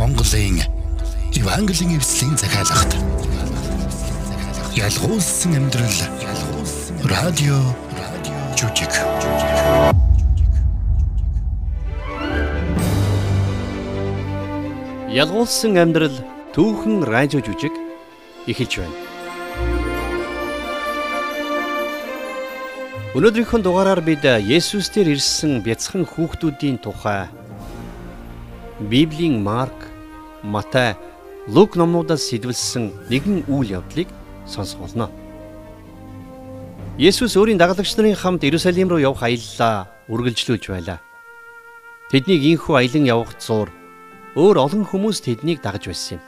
Монголын Евангелийн эвслийн захиалгад ялгуулсан амьдрал. Радио жүжиг Ялгуулсан амьдрал түүхэн радио жүжиг эхэлж байна. Өнөөдрийнхөө дугаараар бид Есүс дээр ирсэн бяцхан хүүхдүүдийн тухай Библийн Марк, Матай, Лук номнуудаас сэтвэлсэн нэгэн үйл явдлыг сонсох болно. Есүс өөрийн дагалдагч нарын хамт Иерусалим руу явах аяллаа үргэлжлүүлж байлаа. Тэднийг инхүү аялан явах зуур өөр олон хүмүүс тэднийг дагаж байсан юм.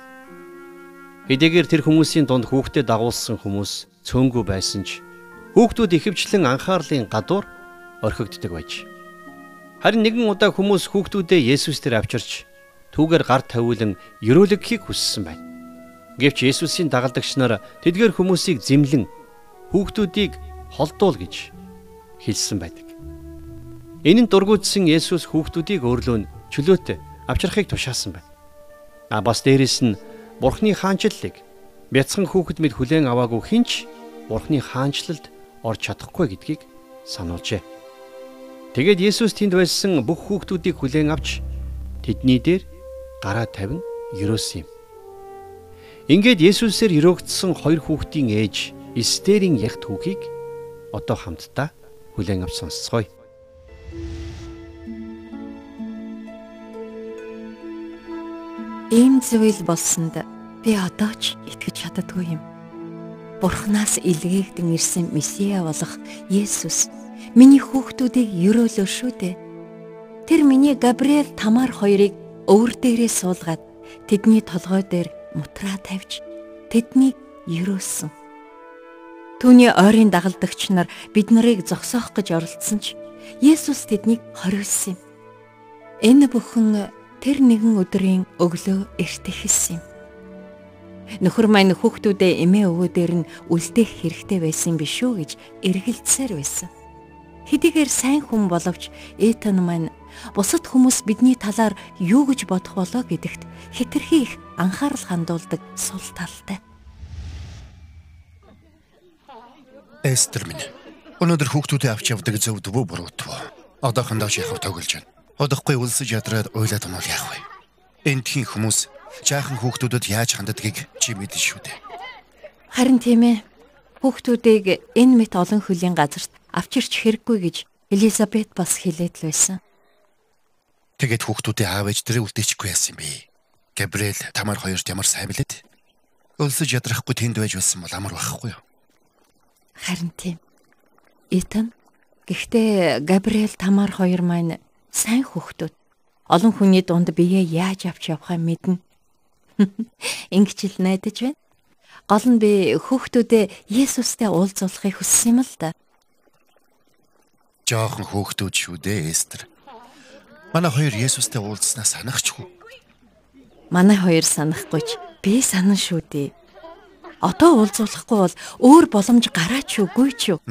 Хэдийгээр тэр хүмүүсийн дунд хүүхдэд дагуулсан хүмүүс цөөнгүй байсан ч Хүүхдүүд ихэвчлэн анхаарлын гадуур орхигддаг байж. Харин нэгэн удаа хүмүүс хүүхдүүдээ Есүс дээр авчирч түүгээр гар тавиулан ерөөлөгхийг хүссэн байна. Гэвч Есүсийн дагалдагч нар тэдгээр хүмүүсийг зэмлэн хүүхдүүдийг холдуул гэж хэлсэн байдаг. Энэ нь дургуутсан Есүс хүүхдүүдийг өөрлөө нь чөлөөтэй авчрахыг тушаасан байна. А бас дээрэс нь Бурхны хаанчлалыг бяцхан хүүхэд мэд хүлээн аваагүй хинч Бурхны хаанчлалд орж чадахгүй гэдгийг сануулжээ. Тэгээд Есүс тэнд байсан бүх хүүхдүүдийг хүлээн авч тэдний дээр гараа тавин ерөөсөн юм. Ингээд Есүсээр өрөөгдсөн хоёр хүүхдийн ээж Эстерийн ягт хүүгийг одоо хамтдаа хүлээн авч сонсцгоё. Ийм зүйл болсонд би одоо ч итгэж чаддгүй юм. Бурханаас илгээгдэн ирсэн Месиа болох Есүс миний хүүхдүүдийг өрөөлөө шүү дээ. Тэр миний Габриэл Тамар хоёрыг өвөр дээрээ суулгаад тэдний толгой дээр мутраа тавьж тэднийг өрөөсөн. Түүний ойрын дагалдагч нар бид нарыг зогсоох гэж оролдсон ч Есүс тэднийг хориулсан юм. Энэ бүхэн тэр нэгэн өдрийн өглөө эрт эхэлсэн юм. Нөхөр маань хүүхдүүдээ эмээ өвөө дээр нь үлдээх хэрэгтэй байсан биш үү гэж эргэлзсээр байсан. Хэдийгээр сайн хүн боловч Этан маань бусад хүмүүс бидний талаар юу гэж бодох болоо гэдэгт хитрхи их анхаарал хандуулдаг сул талтай. Эстер минь. Өнөөдөр хүүхдүүдээ авч явдаг зөв двөө буруутв. Одоохондоо ч яхав тоглож байна. Одохгүй үлсэж ядраад уйлаад онол яах вэ? Эндхийн хүмүүс жаахан хүүхдүүдэд яаж ханддгийг чи мэдэн шүү дээ. Харин тийм ээ. Хүүхдүүдийг энэ мэт олон хөлийн газарт авчирч хэрэггүй гэж Элизабет бас хэлээд л байсан. Тэгээд хүүхдүүдээ аав ээж дээрээ үлдээчихгүй яасан юм бэ? Габриэл тамар хоёрт ямар сайн билээд? Өлсөж ядрахгүй тэнд байж байсан бол амар байхгүй юу? Харин тийм. Итан гэхдээ Габриэл тамар хоёр маань сайн хүүхдүүд. Олон хүний дунд биеэ яаж авч явахаа мэднэ. Ингэж л найдаж байна. Гол нь би хүүхдүүдээ Есүстэй уулзуулахыг хүссэн юм л да. Жохон хүүхдүүд шүү дээ, Эстер. Манай хоёр Есүстэй уулзснаа санахчгүй. Манай хоёр санахгүй ч би санан шүү дээ. Одоо уулзуулахгүй бол өөр боломж гараач үгүй ч юу.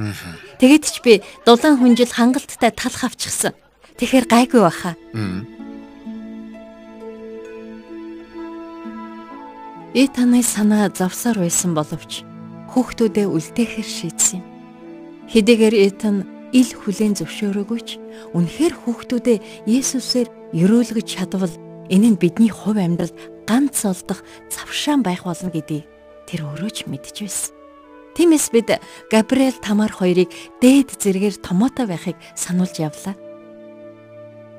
Тэгэд ч би дулаан хүнжил хангалттай талх авчихсан. Тэгэхээр гайгүй баха. Э танай санаа завсаар байсан боловч хүүхдүүдээ үлдээхэр шийдсэн юм. Хэдийгээр Этан ил хүлэн зөвшөөрөөгүй ч үнэхээр хүүхдүүдээ Есүсээр өрөөлгөж чадвал энэ нь бидний хувь амьдралд ганц олдох завшаан байх болно гэдгийг тэр өөрөө ч мэдж байсан. Тиймээс бид Габриэл Тамар хоёрыг дээд зэрэгээр томоотой байхыг сануулж явлаа.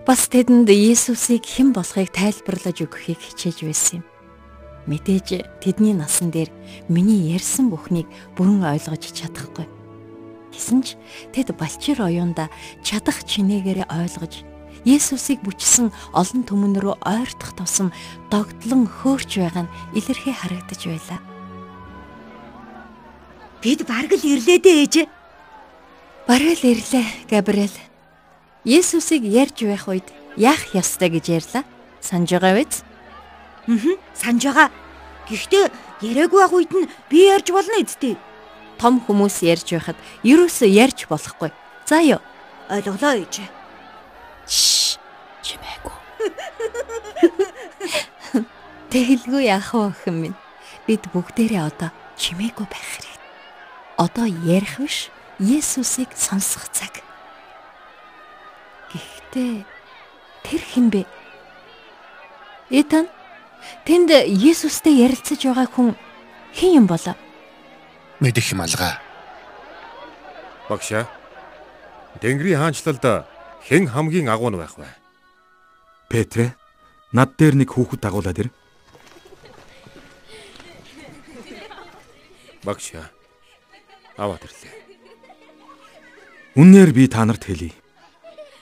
Бас тэдэнд Есүсийг хэн болохыг тайлбарлаж өгөхийг хичээж байсан юм. Мэдээж тэдний насан дээр миний ярьсан бүхнийг бүрэн ойлгож чадахгүй. Гэсэн ч тэд Балчир оюунда чадах чинээгээр ойлгож Есүсийг бүчсэн олон түмэн рүү ойртох тусам догтлон хөөрч байгаа нь илэрхий харагдаж байлаа. Бид бараг л ирлээ дээ ээж. Бараг л ирлээ, Габриэл. Есүсийг ярьж байх үед яах ёстой гэж ярьлаа. Санаж байгаа биз? Аа, санаж байгаа. Гэхдээ яриаггүй байх үед нь би ярьж болно эцтэй. Том хүмүүс ярьж байхад ерөөсөө ярьж болохгүй. За юу. Ойлголоо ээж. Чимээгүй. Тэгэлгүй яах вэ охин минь? Бид бүгдээрээ одоо чимээгүй байх хэрэгтэй. Одоо ярих биш, Есүсийг сонсох цаг. Гэхдээ тэр хэн бэ? Этан тэнд Есүстэй ярилцаж байгаа хүн хэн юм болоо? Мэдэх юм алгаа. Багшаа. Тэнгэрийн хаанчлалд хэн хамгийн агуу нь байх вэ? Петрэ, над дээр нэг хүүхэд дагуулад ир. Багшаа. Аваад ирлээ. Үннээр би та нарт хэлье.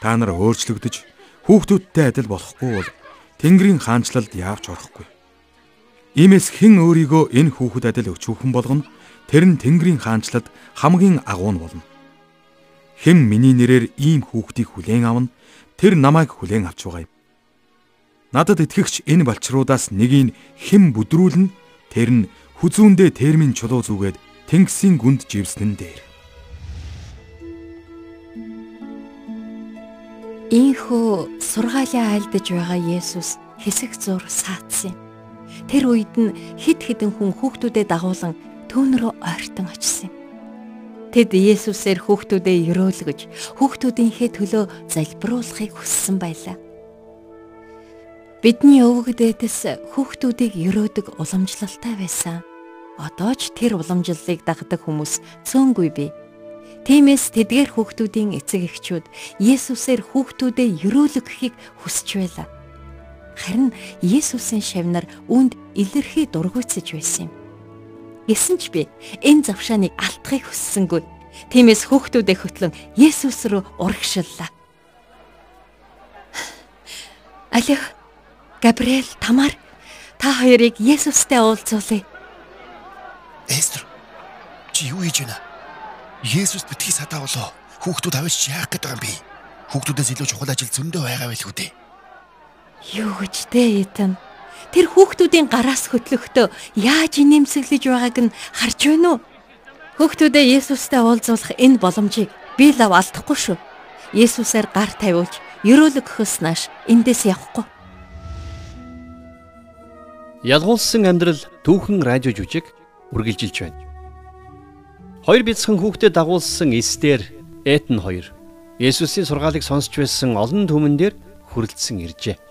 Та нар өөрчлөгдөж хүүхдүүдтэй адил болохгүй бол Тэнгэрийн хаанчлалд яавч орохгүй. Иймээс хэн өөрийгөө энэ хүүхэд адил өчүүхэн болгоно тэр нь Тэнгэрийн хаанчлалд хамгийн агуу нь болно. Хэн миний нэрээр ийм хүүхдийг хүлээн авна тэр намайг хүлээн авч байгаа юм. Надад итгэгч энэ балчруудаас нэгийг хэн бүдрүүлнэ тэр нь хүзүүндээ термин чулуу зүгээд тэнгисийн гүнд живснэн дээр. Ийхүү сургаалаа айлдаж байгаа Есүс хэсэг зур саацсан. Тэр үед нь хид хідэн хүн хүүхдүүдэд дагуулan түүн рүү ойртон очив. Тэд Есүсээр хүүхдүүдэд өрөөлгөж, хүүхдүүдийнхээ төлөө залбируулахыг хүссэн байлаа. Бидний өвөг дээдэс хүүхдүүдийг өрөөдөг уламжлалтай байсан. Одоо ч тэр уламжлалыг дагдаг хүмүүс цөөнгүй бий. Тиймээс тэдгээр хүүхдүүдийн эцэг эхчүүд Есүсээр хүүхдүүдэд өрөөлгөхийг хүсэж байлаа. Харин Есүсийн шавнар үүнд илэрхий дургуйцж байсан юм. Гэсэн ч би энэ завшааныг алдахыг хүссэнгүй. Тиймээс хүүхдүүдээ хөтлөн Есүс рүү урагшллаа. Алло. Габриэл, Тамар та хоёрыг Есүстэй уулзуулъя. Эстер. Чи юу хийж байна? Есүс битгий садаа болоо. Хүүхдүүд авч яах гээд байгаа юм бэ? Хүүхдүүдээс илүү чухал ажил зөндөө байгаа байлгүй дээ. Юу гэж дээ Этан? Тэр хүүхдүүдийн гараас хөтлөхдөө яаж инээмсэглэж байгааг нь харж байна уу? Хүүхдүүдээ Есүстэй уулзуулах энэ боломжийг би лав алдахгүй шүү. Есүсээр гар тавиулж, ерөөлөгөхөөс нааш эндээс явахгүй. Ялгуулсан амьдрал түүхэн радио жүжиг үргэлжилж байна. Хоёр бяцхан хүүхдэд дагуулсан Эстер, Этн хоёр Есүсийн сургаалыг сонсч байсан олон түмэн дээр хүрэлцсэн иржээ.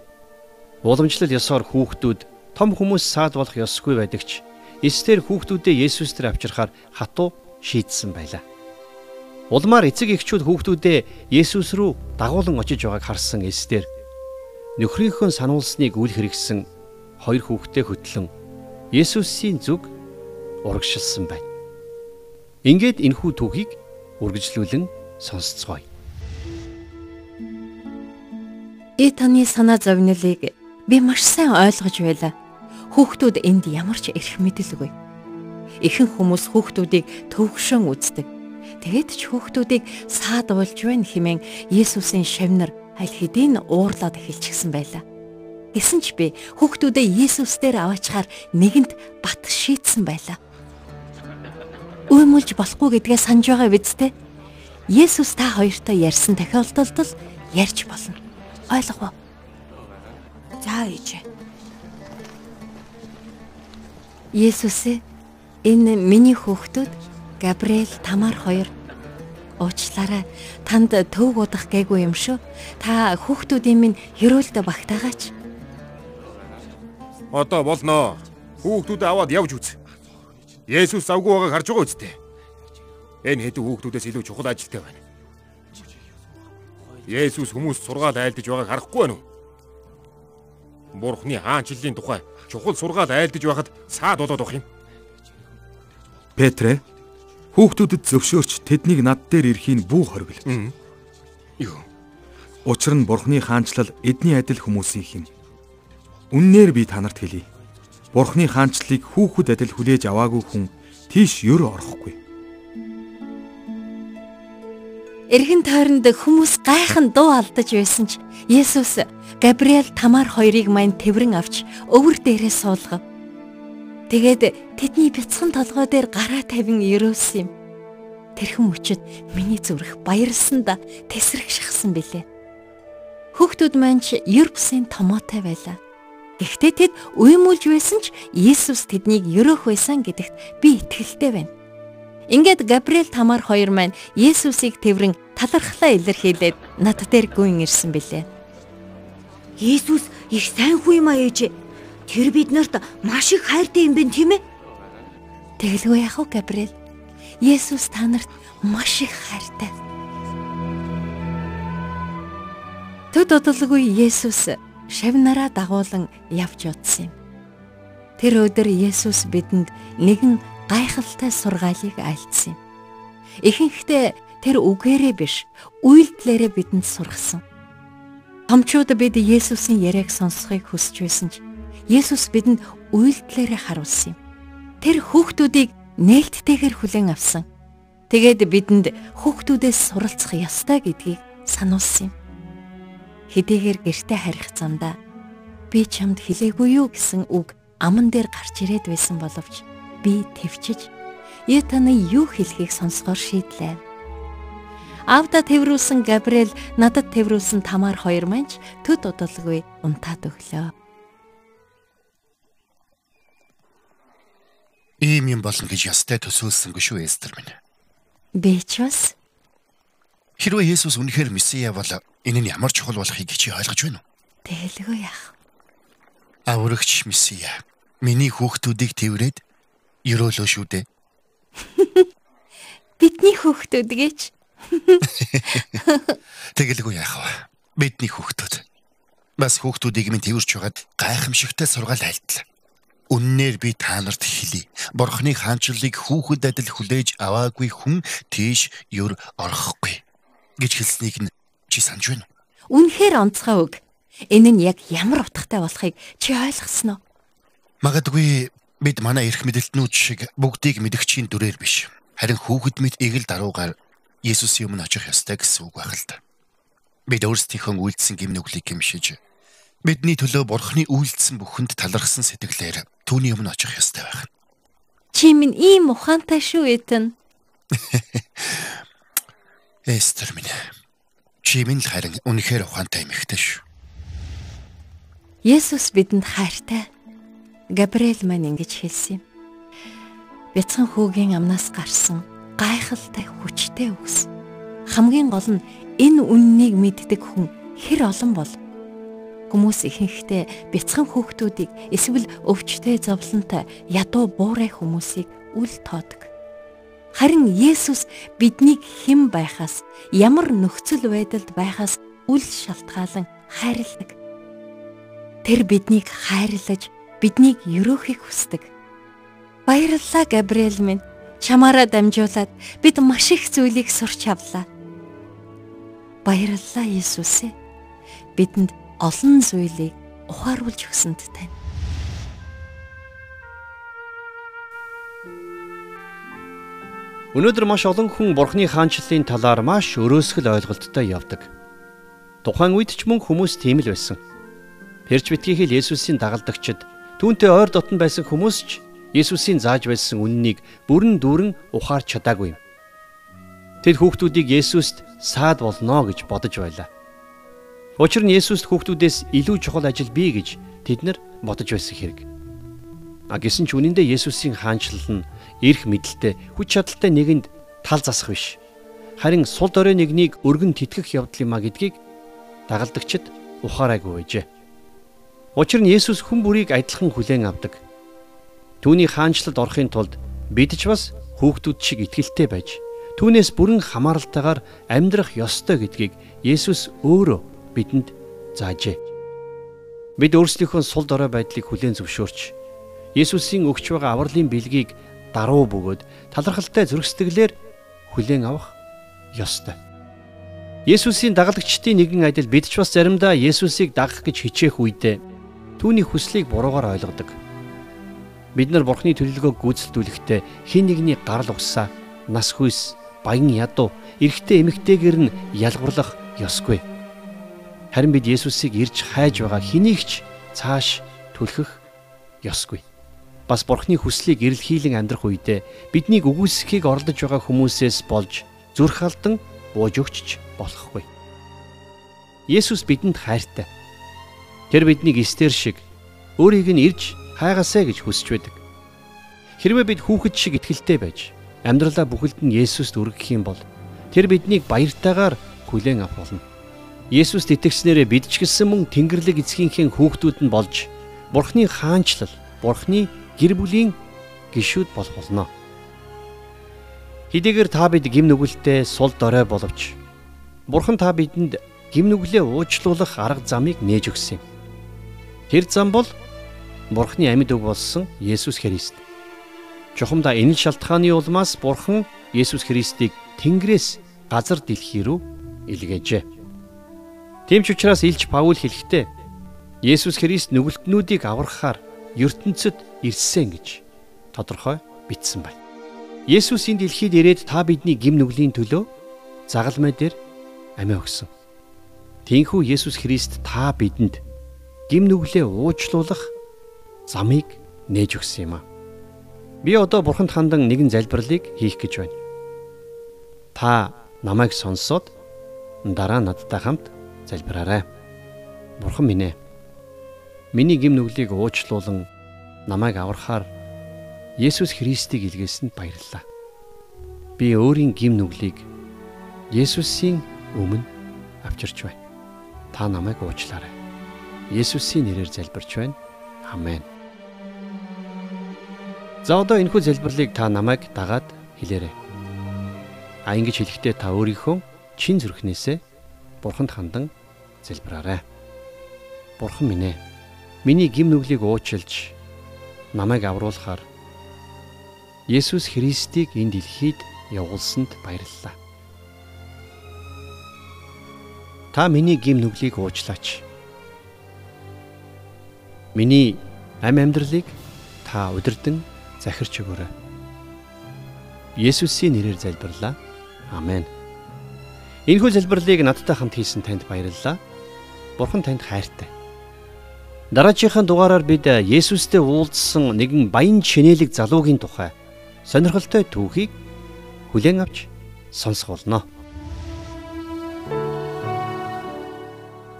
Уламжлал ёсоор хүүхдүүд том хүмүүс саад болох ёсгүй байдагч Эстер хүүхдүүдээ Есүс дээр авчирхаар хатуу шийдсэн байлаа. Улмаар эцэг эхчүүд хүүхдүүдээ Есүс рүү дагуулan очиж байгааг харсан Эстер нөхрийнхөө сануулсныг үл хэрэгсэн хоёр хүүхдээ хөтлөн Есүсийн зүг урагшилсан байна. Ингээд энхүү түүхийг үргэлжлүүлэн сонсцгоё. И таны санаа зовнилыг би маш сайн ойлгож байлаа. Хүүхдүүд энд ямар ч эрх мэдэлгүй. Ихэнх хүмүүс хүүхдүүдийг төвөгшөн үздэг. Тэгээд ч хүүхдүүдийг саад болж байна хэмээн Есүсийн шавнар аль хэдийн уурлаад эхэлчихсэн байлаа. Гэсэн ч би хүүхдүүдээ Есүс дээр аваачаар нэгэнт бат шийтсэн байлаа уймулж болохгүй гэдгээ санаж байгаа биз дээ. Есүс та хоёртой ярьсан тохиолдолд л ярьж болно. Ойлгов уу? За ээж. Есүс энэ миний хүүхдүүд Габриэл, Тамар хоёр уучлаарай. Танд төв удах гээгүй юм шүү. Та хүүхдүүдийн минь хөрөөлтө багтаагаач. Одоо болноо. Хүүхдүүд аваад явж үз. Есүс завгүй байгааг харж байгаа үстэй. Энэ хэдэн хүүхдүүдээс илүү чухал ажилтай байна. Есүс хүмүүс сургаал айлдаж байгааг харахгүй байна уу? Бурхны хаанчлалын тухай чухал сургаал айлдаж байхад саад болоод авах юм. Петрэ хүүхдүүдэд зөвшөөрч тэднийг над дээр ирэхийг бүү хоригл. Юу? Учир нь Бурхны хаанчлал эдний адил хүмүүсийн юм. Үннээр би танарт хэлье. Бурхны хаанчлалыг хүүхэд адил хүлээж аваагүй хүн тийш ёр орохгүй. Эргэн тойронд хүмүүс гайхан дуу алдаж байсан ч Есүс Габриэл Тамар хоёрыг мань тэврэн авч өвөр дээрээ суулгав. Тэгээд тэдний бяцхан толгой дээр гараа тавин өрөөсөн юм. Тэрхэн мөчөд миний зүрх баярлсанда тесрэг шахсан билээ. Хүүхдүүд маань ч ер бусын томоотой байлаа. Гэхдээ тэд уймуулж байсан ч Есүс тэднийг өрөөх байсан гэдэгт би итгэлтэй байна. Ингээд Габриэл тамаар хоёр маань Есүсийг тэрвэн талархлаа илэрхийлээд над дээр гүйн ирсэн билээ. Есүс их сайн хүү юм аа ээж. Тэр биднэрт маш их хайртай юм байна тийм ээ? Тэгэлгүй яах вэ Габриэл? Есүс та нарт маш их хайртай. Төд удалгүй Есүс шавнараа дагуулan явж удсан юм. Тэр өдөр Есүс бидэнд нэгэн гайхалтай сургаалыг альцсан юм. Ихэнхдээ тэр үгээрээ биш, үйлдэлээрээ бидэнд сургасан. Томчууд бид Есүсийн яриаг сонсохыг хүсэж байсан ч Есүс бидэнд үйлдэлээрээ харуулсан юм. Тэр хүүхдүүдийг нээлттэйгээр хүлээн авсан. Тэгээд бидэнд хүүхдүүдээс суралцах ёстой гэдгийг сануулсан юм. Хэдийгээр гэрте харих замдаа би чамд хэлээгүй юу гэсэн үг аман дээр гарч ирээд байсан боловч би төвчж "Юу таны юу хэлхийг сонсгоор шийдлээ." Авда тэрвүүлсэн Габриэл надад тэрвүүлсэн тамаар хоёр манч төд удалгүй унтаад өглөө. Ийм юм болно гэж ястай төсөөлсөнгүй шүү Эстер минь. Би ч бас Хэрвээ Есүс үнэхээр месиа бол энэ нь ямар чухал болохыг чи ойлгож байна уу? тэлгүй яах. Аврагч месиа. Миний хүүхдүүдийг тэрврээд ерөөлөө шүү дээ. Бидний хүүхдүүд гэж Тэгэлгүй яах вэ? Бидний хүүхдүүд. Бас хүүхдүүдийг минь тэрвэрч байгаад гайхамшигтай сургаал айлтлаа. Үннээр би та нарт хэлий. Бурхны хаанчлалыг хүүхэд адил хүлээж аваагүй хүн тийш юр орохгүй гэж хэлснийг нь чи санаж байна уу? үнэхээр онцгой үг. Энэ нь яг ямар утгатай болохыг чи ойлгосноо? Магадгүй бид манай эрх мэдэлтнүүд шиг бүгдийг мэдгчийн дүрээр биш. Харин хүүхэд мэд эгэл даруугаар Есүсийн өмнө очих ёстой гэсэн үг байх л та. Бид өөрсдийнхөө үйлдсэн гим нүглийг гимшиж бидний төлөө бурхны үйлдсэн бүхэнд талархсан сэтгэлээр түүний өмнө очих ёстой байх. Чи минь ийм ухаантай шүү Этэн. Эстер минь. Чи минь л харин үнэхээр ухаантай эмэгтэй шүү. Есүс бидэнд хайртай. Габриэл маань ингэж хэлсэн юм. Бяцхан хүүгийн амнаас гарсан гайхалтай хүчтэй үгс. Хамгийн гол нь энэ үннийг мэддэг хүн хэр олон бол хүмүүс ихэнхдээ бяцхан хүүхдүүдийг эсвэл өвчтэй зовлонтой ядуу буурай хүмүүсийг үл тоодог. Харин Есүс биднийг хэн байхаас ямар нөхцөл байдалд байхаас үл шалтгаалan хайрладаг. Тэр биднийг хайрлаж биднийг өрөөхийг хүсдэг. Баярлалаа Габриэл минь. Чамаараа дамжуулаад бид маш их зүйлийг сурч авлаа. Баярлалаа Есүс ээ. Бидэнд олон зүйлийг ухааруулж өгсөнд тань. Өнөөдөр маш олон хүн Бурхны хаанчлалын талаар маш өрөөсгөл ойлголттой явдаг. Тухайн үед ч мөн хүмүүс тийм л байсан. Перч битгий хэл Есүсийн дагалдагчид түүнтэй ойр дотн байсан хүмүүс ч Есүсийн зааж байсан үннийг бүрэн дүүрэн ухаарч чадаагүй. Тэд хүүхдүүдийг Есүст саад болно гэж бодож байлаа. Учир нь Есүст хүүхдүүдээс илүү чухал ажил бий гэж тэд нар бодож байсан хэрэг. А гисэн ч үнэндээ Есүсийн хаанчлал нь эрх мэдэлтэй хүч чадалтай нэгэнд тал засах биш. Харин сул дорой нэгнийг өргөн тэтгэх явдал юм а гэдгийг дагалдагчид ухаараагүй байжээ. Учир нь Есүс хүн бүрийг адилхан хүлээн авдаг. Түүний хаанчлалд орохын тулд бид ч бас хүүхдүүд шиг итгэлтэй байж түүнээс бүрэн хамааралтайгаар амьдрах ёстой гэдгийг Есүс өөрөө бидэнд заажээ. Бид өөрсдийнхөө сул дорой байдлыг хүлээн зөвшөөрч Есүсийн өгч байгаа авралын бэлгийг даруй бөгөөд талархалтай зөргсдөглөөр хүлээн авах ёстой. Есүсийн дагалдагчдын нэгэн адил бид ч бас заримдаа Есүсийг дагах гэж хичээх үедээ түүний хүслийг буруугаар ойлгодог. Бид нар Бурхны төлөвлөгөөг гүйцэлдүүлэхдээ хэн нэгний гарал угсаа, нас хүйс, баян ядуу, эрэгтэй эмэгтэйгээр нь ялгуурлах ёсгүй. Харин бид Есүсийг ирж хайж байгаа хэнийг ч цааш түлхэх ёсгүй. Бас Бурхны хүслийг эрэлхийлэн амьдрах үедээ биднийг үгүйсэхийг оролдож байгаа хүмүүсээс болж зүрх алдан бууж өгч болохгүй. Есүс бидэнд хайртай. Тэр биднийг эстер шиг өөрийг нь ирж хайгаасаа гэж хүсэж байдаг. Хэрвээ бид хүүхэд шиг итгэлтэй байж амьдралаа бүхэлд нь Есүст өргөх юм бол тэр биднийг баяртайгаар хүлээн авах болно. Есүст итгэснээрээ бид ч гэсэн мөн Тэнгэрлэг эцгийнхээ хүүхдүүд нь болж Бурхны хаанчлал, Бурхны гэр бүлийн гишүүд болох болно. Хэдийгээр та бид гим нүгэлтэй сул дорой боловч Бурхан та бидэнд гим нүглээ уучлуулах арга замыг нээж өгсөн юм. Тэр зам бол Бурхны амьд үг болсон Есүс Христ. Чухамдаа энэ шалтгааны улмаас Бурхан Есүс Христийг Тэнгэрээс газар дэлхий рүү илгээжээ. Тийм ч учраас Илч Паул хэлэхдээ Есүс Христ нүгэлтнүүдийг аврахаар ертөнцид ирсэн гэж тодорхой бичсэн байна. Есүс энэ дэлхийд ирээд та бидний гим нүглийн төлөө загалмай дээр амиа өгсөн. Тинхүү Есүс Христ та бидэнд гим нүглээ уучлуулах замыг нээж өгсөн юм а. Би одоо бурханд хандан нэгэн залбирлыг хийх гэж байна. Та намайг сонсоод дараа надтай хамт залбираарай. Бурхан минь ээ. Миний гим нүглийг уучлуулан намайг аврахаар Есүс Христийг илгээсэнд баярлалаа. Би өөрийн гим нүглийг Есүсийн өмнө авчирч байна. Та намайг уучлаарай. Есүсийн нэрээр залбирч байна. Амен. За одоо энэхүү залбирлыг та намайг дагаад хэлээрэй. А ингэж хэлэхдээ та өөрийнхөө чин зүрхнээсээ Бурханд хандан залбираарай. Бурхан минь ээ. Миний гим нүглийг уучлж намайг авруулахаар Есүс Христийг энэ дэлхийд явуулсанд баярлалаа. Та миний гим нүглийг уучлаач. Миний ам амьдралыг та удирдан захирч өгөөрэй. Есүсийн нэрээр залбирлаа. Амен. Энэхүү залбирлыг надтай хамт хийсэн танд баярлалаа. Бурхан танд хайртай. Дараачихын дугаараар бид Есүстэй уулзсан нэгэн баян шинэлэг залуугийн тухай сонирхолтой түүхийг хүлээн авч сонсох болно.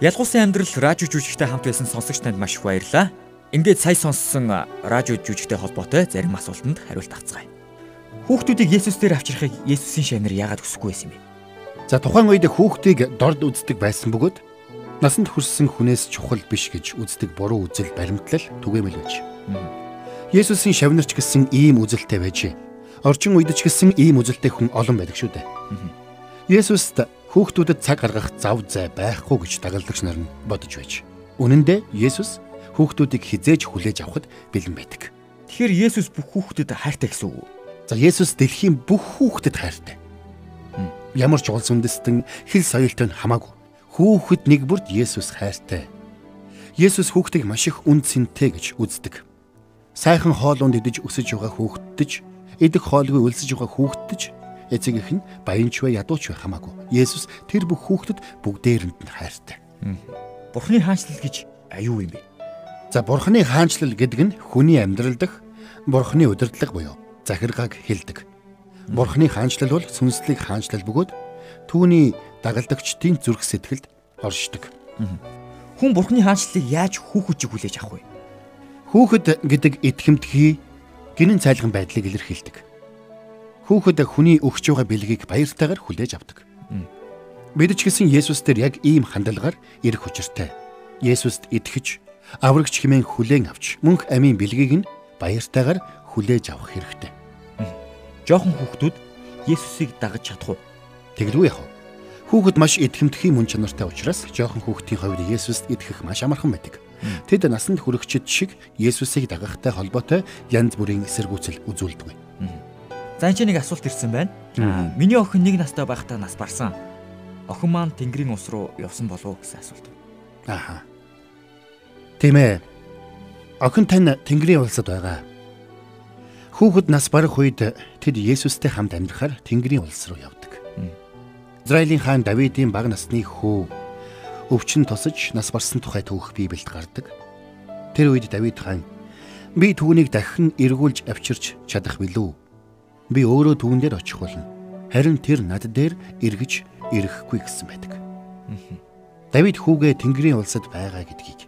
Ялгуулсан амьдрал радио жүжигтэй хамт байсан сонсогч танд маш их баярлалаа. Ингээд сая сонссон радио жүжигтэй холбоотой зарим асуултанд хариулт авцгаая. Хүүхдүүдийг Есүс дээр авчрахыг Есүсийн шавнар яагаад хүсэхгүй байсан юм бэ? За тухайн үед хүүхдийг дорд үздэг байсан бөгөөд насанд хүрсэн хүнээс чухал биш гэж үздэг буруу үзэл баримтлал түгээмэл байж. Есүсийн шавнарч гэсэн ийм үзэлтэй байж. Орчин үед ч гэсэн ийм үзэлтэй хүн олон байдаг шүү дээ. Есүст хүүхдүүдэд цаг гаргах зав зай байхгүй гэж дагалдагч нар нь бодож байж. Үнэн дээр Есүс хүүхдүүдийг хизээж хүлээж авахд бэлэн байдаг. Тэгэхээр Есүс бүх хүүхдэд хайртай гэсэн үг? За Есүс дэлхийн бүх хүүхдэд хайртай ямар ч улс үндэстэн хэл соёлтой нь хамаагүй. Хүүхэд нэг бүрд Есүс хайртай. Есүс хүүхдийг маш их үн цэнтэй гэж үздэг. Сайхан хоолунд идэж өсөж байгаа хүүхдтэж, идэх хоолгүй өлсөж байгаа хүүхдтэж, эцэгийнх нь баянч вэ ядууч вэ хамаагүй. Есүс тэр бүх хүүхдэд бүгдээрэнд нь хайртай. Бурхны хаанчлал гэж аюу юм бэ? За бурхны хаанчлал гэдэг нь хүний амьдрал дах бурхны удирдлага буюу захиргааг хэлдэг. Бурхны хаанчлал бол сүнслэг хаанчлал бөгөөд түүний дагалдагчдын зүрх сэтгэлд оршдог. Хүн Бурхны хаанчлалыг яаж хүүхэжиг хүлээж авах вэ? Хүүхэд гэдэг итгэмтгий гинэн цайлган байдлыг илэрхийлдэг. Хүүхэд хүний өгч байгаа бэлгийг баяртайгаар хүлээж авдаг. Бид ч гэсэн Есүс дээр яг ийм хандлагаар ирэх учиртай. Есүст итгэж, аврагч хэмээн хүлээн авч, мөнх амийн бэлгийг нь баяртайгаар хүлээж авах хэрэгтэй. Жохон хүүхдүүд Есүсийг дагаж чадах уу? Тэгэлгүй яах вэ? Хүүхэд маш идэвхтэй мөн чанартай учраас жоохон хүүхдийн хувьд Есүст итгэх маш амархан байдаг. Тэд насанд хүрэгчд шиг Есүсийг дагахтай холбоотой янз бүрийн эсэргүүцэл үзүүлдэг. За энэ ч нэг асуулт ирсэн байна. Миний охин нэг настай байхдаа нас барсан. Охин маань Тэнгэрийн ус руу явсан болов уу гэсэн асуулт. Ааха. Тийм ээ. Охин тань Тэнгэрийн улсад байгаа. Хүүхэд нас барах үед тэд Есүстэй хамт амьдрахаар Тэнгэрийн улс руу явдаг. Израилийн хаан Давидын бага насны хүү өвчин тусаж нас барсан тухай түүх Библиэд гардаг. Тэр үед Давид хаан би түүнийг дахин эргүүлж авчирч чадах билүү? Би өөрөө түүн дээр очих болно. Харин тэр над дээр эргэж ирэхгүй гэсэн байдаг. Давид хүүгээ Тэнгэрийн улсад байгаа гэдгийг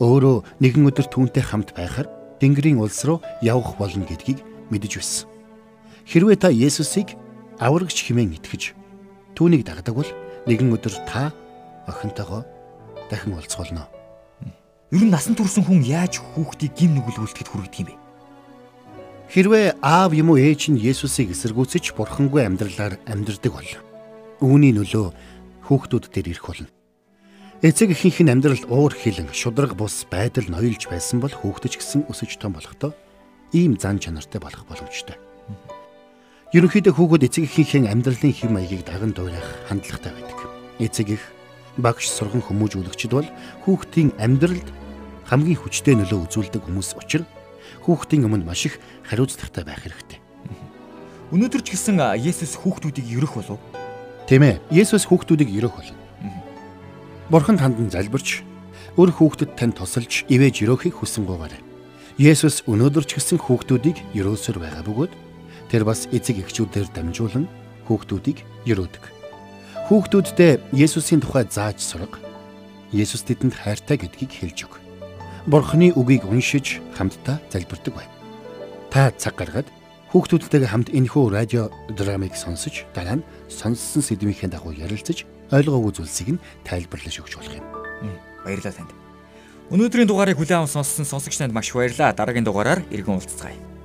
өөрөө нэгэн өдөр түүнтэй хамт байхаар Тэнгэрийн улс руу явах болно гэдгийг мэдэж байсан. Хэрвээ та Есүсийг аврагч хэмээн итгэж түүнийг дагдаг бол нэгэн өдөр та охинтойгоо дахин уулзгуулно. Ер нь насан турсан хүн яаж хүүхдийг гим нүгэл үлдэхэд хүргэдэг юм бэ? Хэрвээ аав юм уу ээж нь Есүсийг эсэргүүцэж бурхангүй амьдралаар амьдрдаг бол үүний нөлөө хүүхдүүд дээр ирэх болно. Эцэг эхийнх нь амьдралд уур хилэн, шудраг бус байдал ноёлж байсан бол хүүхдэж гисэн өсөж том болохдоо ийм зан чанартай болох боломжтой. Ерөнхийдөө хүүхэд эцэг эхийнхээ амьдралын хэм маягийг даган дуурайх хандлагатай байдаг. Эцэг их багш сурган хүмүүжүүлэгчд бол хүүхдийн амьдралд хамгийн хүчтэй нөлөө үзүүлдэг хүмүүс учраас хүүхдийн өмнө маш их хариуцлагатай байх хэрэгтэй. Өнөөдөр ч гэсэн Есүс хүүхдүүдийг ерөх болов. Тийм ээ. Есүс хүүхдүүдийг ерөх болно. Бурханд хандан залбирч өр хүүхдэд тань тусалж ивэж өрөөхийг хүсэн гоогарэ. Есүс өнөөдөр ч гэсэн хүүхдүүдийг өрөөсөр байгаа бөгөөд тэр бас эцэг эхчүүдээр дамжуулан хүүхдүүдийг өрөөдөг. Хүүхдүүддээ Есүсийн тухай зааж сурга. Есүс тэдэнд хайртай гэдгийг хэлж өг. Бурхны үгийг уншиж хамтдаа залбирдаг бай. Та цаг гаргаад хүүхдүүдтэйгээ хамт энэхүү радио драмыг сонсож дараа нь сонссон сэдвийнхээ дагуу ярилцаж ойлгоогүй зүйлсийг нь тайлбарлаж өгч болох юм. Баярлалаа танд. Өнөөдрийн дугаарыг хүлээн авсан сонссон сонсогч танд маш баярлалаа. Дараагийн дугаараар иргэн уулзцгаая.